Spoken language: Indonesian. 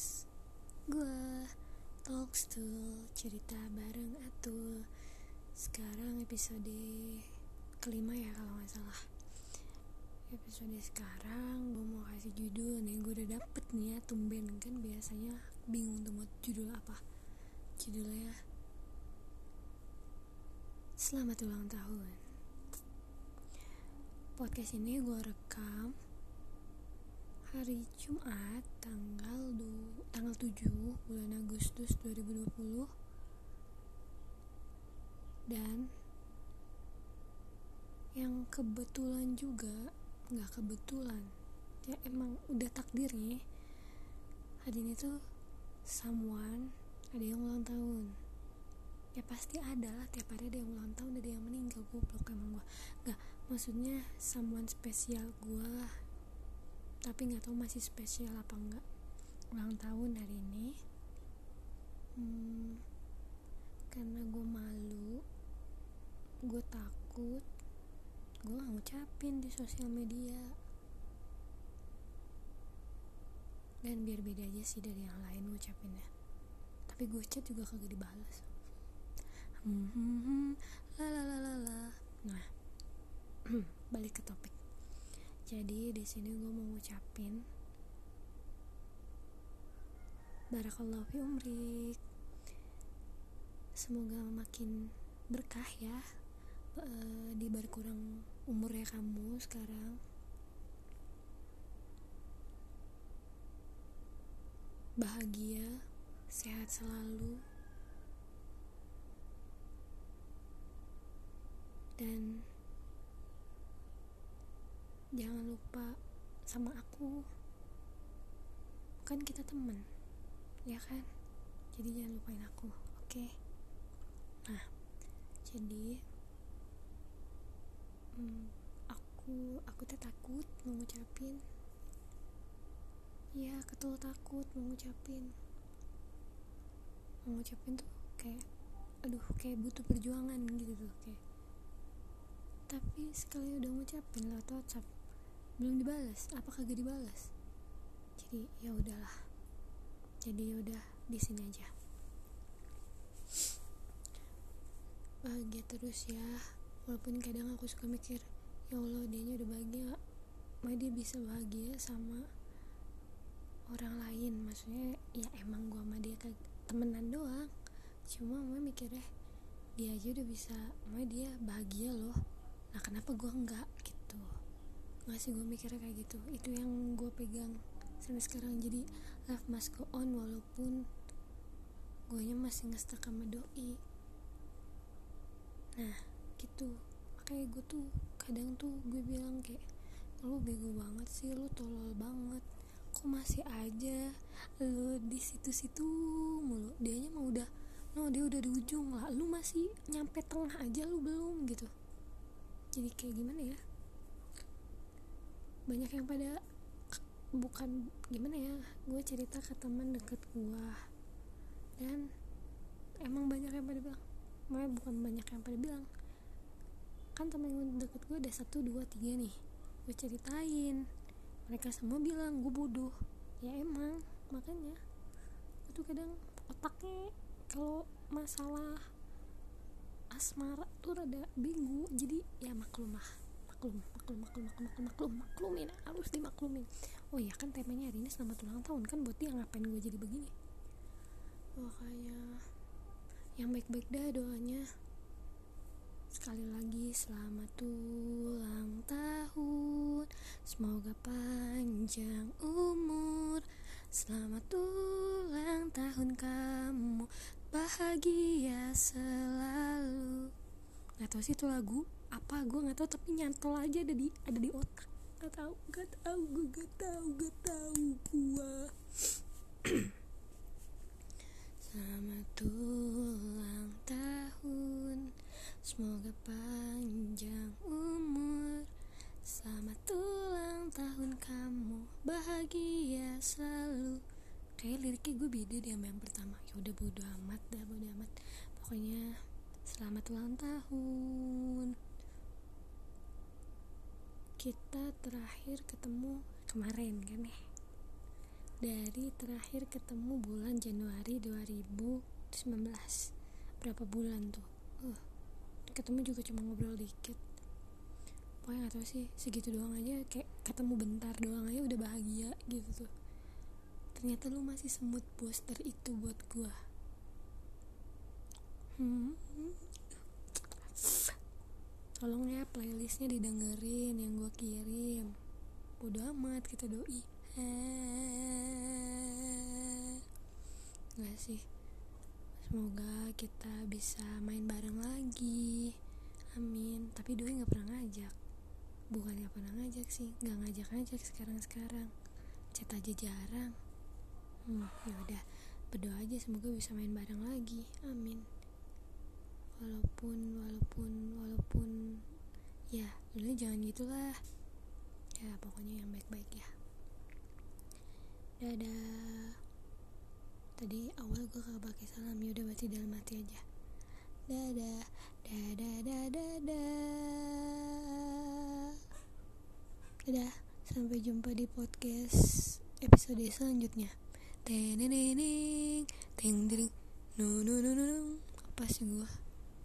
podcast gue Talks to cerita bareng Atul. Sekarang episode kelima ya kalau nggak salah. Episode sekarang gue mau kasih judul nih. Gue udah dapet nih ya tumben. Kan biasanya bingung tuh mau judul apa. Judulnya Selamat ulang tahun. Podcast ini gue rekam hari Jumat tanggal du, tanggal 7 bulan Agustus 2020 dan yang kebetulan juga nggak kebetulan ya emang udah takdirnya hari ini tuh someone ada yang ulang tahun. Ya pasti ada lah tiap hari ada yang ulang tahun ada yang meninggal goblok emang gua. Nggak maksudnya someone spesial gua tapi nggak tahu masih spesial apa enggak ulang tahun hari ini. Hmm, karena gue malu gue takut gue nggak ngucapin di sosial media. Dan biar beda aja sih dari yang lain ngucapinnya. Tapi gue chat juga kagak dibalas hmm, hmm, hmm, la. Nah balik ke topik jadi di sini gue mau ngucapin Barakallahu fi umrik Semoga makin berkah ya e, Di berkurang umurnya kamu sekarang. Bahagia Sehat selalu. Dan jangan lupa sama aku. Kan kita temen ya kan? Jadi jangan lupain aku oke? Okay? nah jadi hmm, aku aku tuh takut mengucapin. Ya ketul takut mengucapin. Mengucapin tuh kayak aduh kayak butuh perjuangan gitu tuh kayak. Tapi sekali udah ngucapin lewat WhatsApp belum dibalas apa kagak dibalas jadi ya udahlah. Jadi ya udah di sini aja. Bahagia terus ya. Walaupun kadang aku suka mikir ya Allah dia udah bahagia. Mah dia bisa bahagia sama orang lain. Maksudnya ya emang gua sama dia temenan doang. Cuma mau mikirnya dia aja udah bisa mah dia bahagia loh. Nah kenapa gua enggak gitu nggak sih gue mikirnya kayak gitu. Itu yang gue pegang sampai sekarang. Jadi life must go on walaupun gue nya masih ngestak sama doi. Nah gitu. Makanya gue tuh kadang tuh gue bilang kayak lu bego banget sih lu tolol banget. Kok masih aja lu di situ-situ mulu? Dia nya mau udah no dia udah di ujung lah. Lu masih nyampe tengah aja lu belum gitu. Jadi kayak gimana ya banyak yang pada bukan gimana ya gue cerita ke teman deket gue. Dan emang banyak yang pada bilang Makanya bukan banyak yang pada bilang. Kan temen gue deket gue ada satu dua tiga nih. Gue ceritain mereka semua bilang gue bodoh. Ya emang makanya tuh kadang otaknya kalau masalah asmara tuh rada bingung. Jadi ya maklum lah maklum maklum maklum maklum maklum maklum maklumin harus dimaklumin. Oh iya kan temanya hari ini selamat ulang tahun kan buat dia ngapain gue jadi begini? Makanya yang baik-baik dah doanya. Sekali lagi selamat ulang tahun. Semoga panjang umur. Selamat ulang tahun kamu. Bahagia selalu. Nggak tahu sih itu lagu apa gue nggak tahu tapi nyantol aja ada di ada di otak. Nggak tahu nggak tahu gue nggak tahu nggak tahu gue selamat ulang tahun semoga panjang umur. Selamat ulang tahun kamu bahagia selalu. Kayak liriknya gue beda deh sama yang pertama. Ya udah bodo amat dah bodo amat. Pokoknya selamat ulang tahun kita terakhir ketemu kemarin kan ya? Dari terakhir ketemu bulan Januari 2019 berapa bulan tuh? Uh, ketemu juga cuma ngobrol dikit. Pokoknya gak tau sih segitu doang aja kayak ketemu bentar doang aja udah bahagia gitu tuh. Ternyata lu masih semut poster itu buat gua. Hmm. Ya playlistnya didengerin yang gua kirim. Bodo amat kita doi. Gak sih? Semoga kita bisa main bareng lagi. Amin. Tapi doi gak pernah ngajak. Bukan gak pernah ngajak sih. Gak ngajak-ngajak sekarang-sekarang. Chat aja jarang. Hmm yaudah Berdoa aja semoga bisa main bareng lagi. Amin. Walaupun Walaupun Walaupun Ya dulu jangan gitulah. Ya pokoknya yang baik-baik ya. Dadah. Tadi awal gue kagak pakai salam ya udah berarti dalam hati aja. Dadah. Dadah dadah dadah. Dadah. Sampai jumpa di podcast episode selanjutnya. Teneneng ting ting no no no no apa sih gue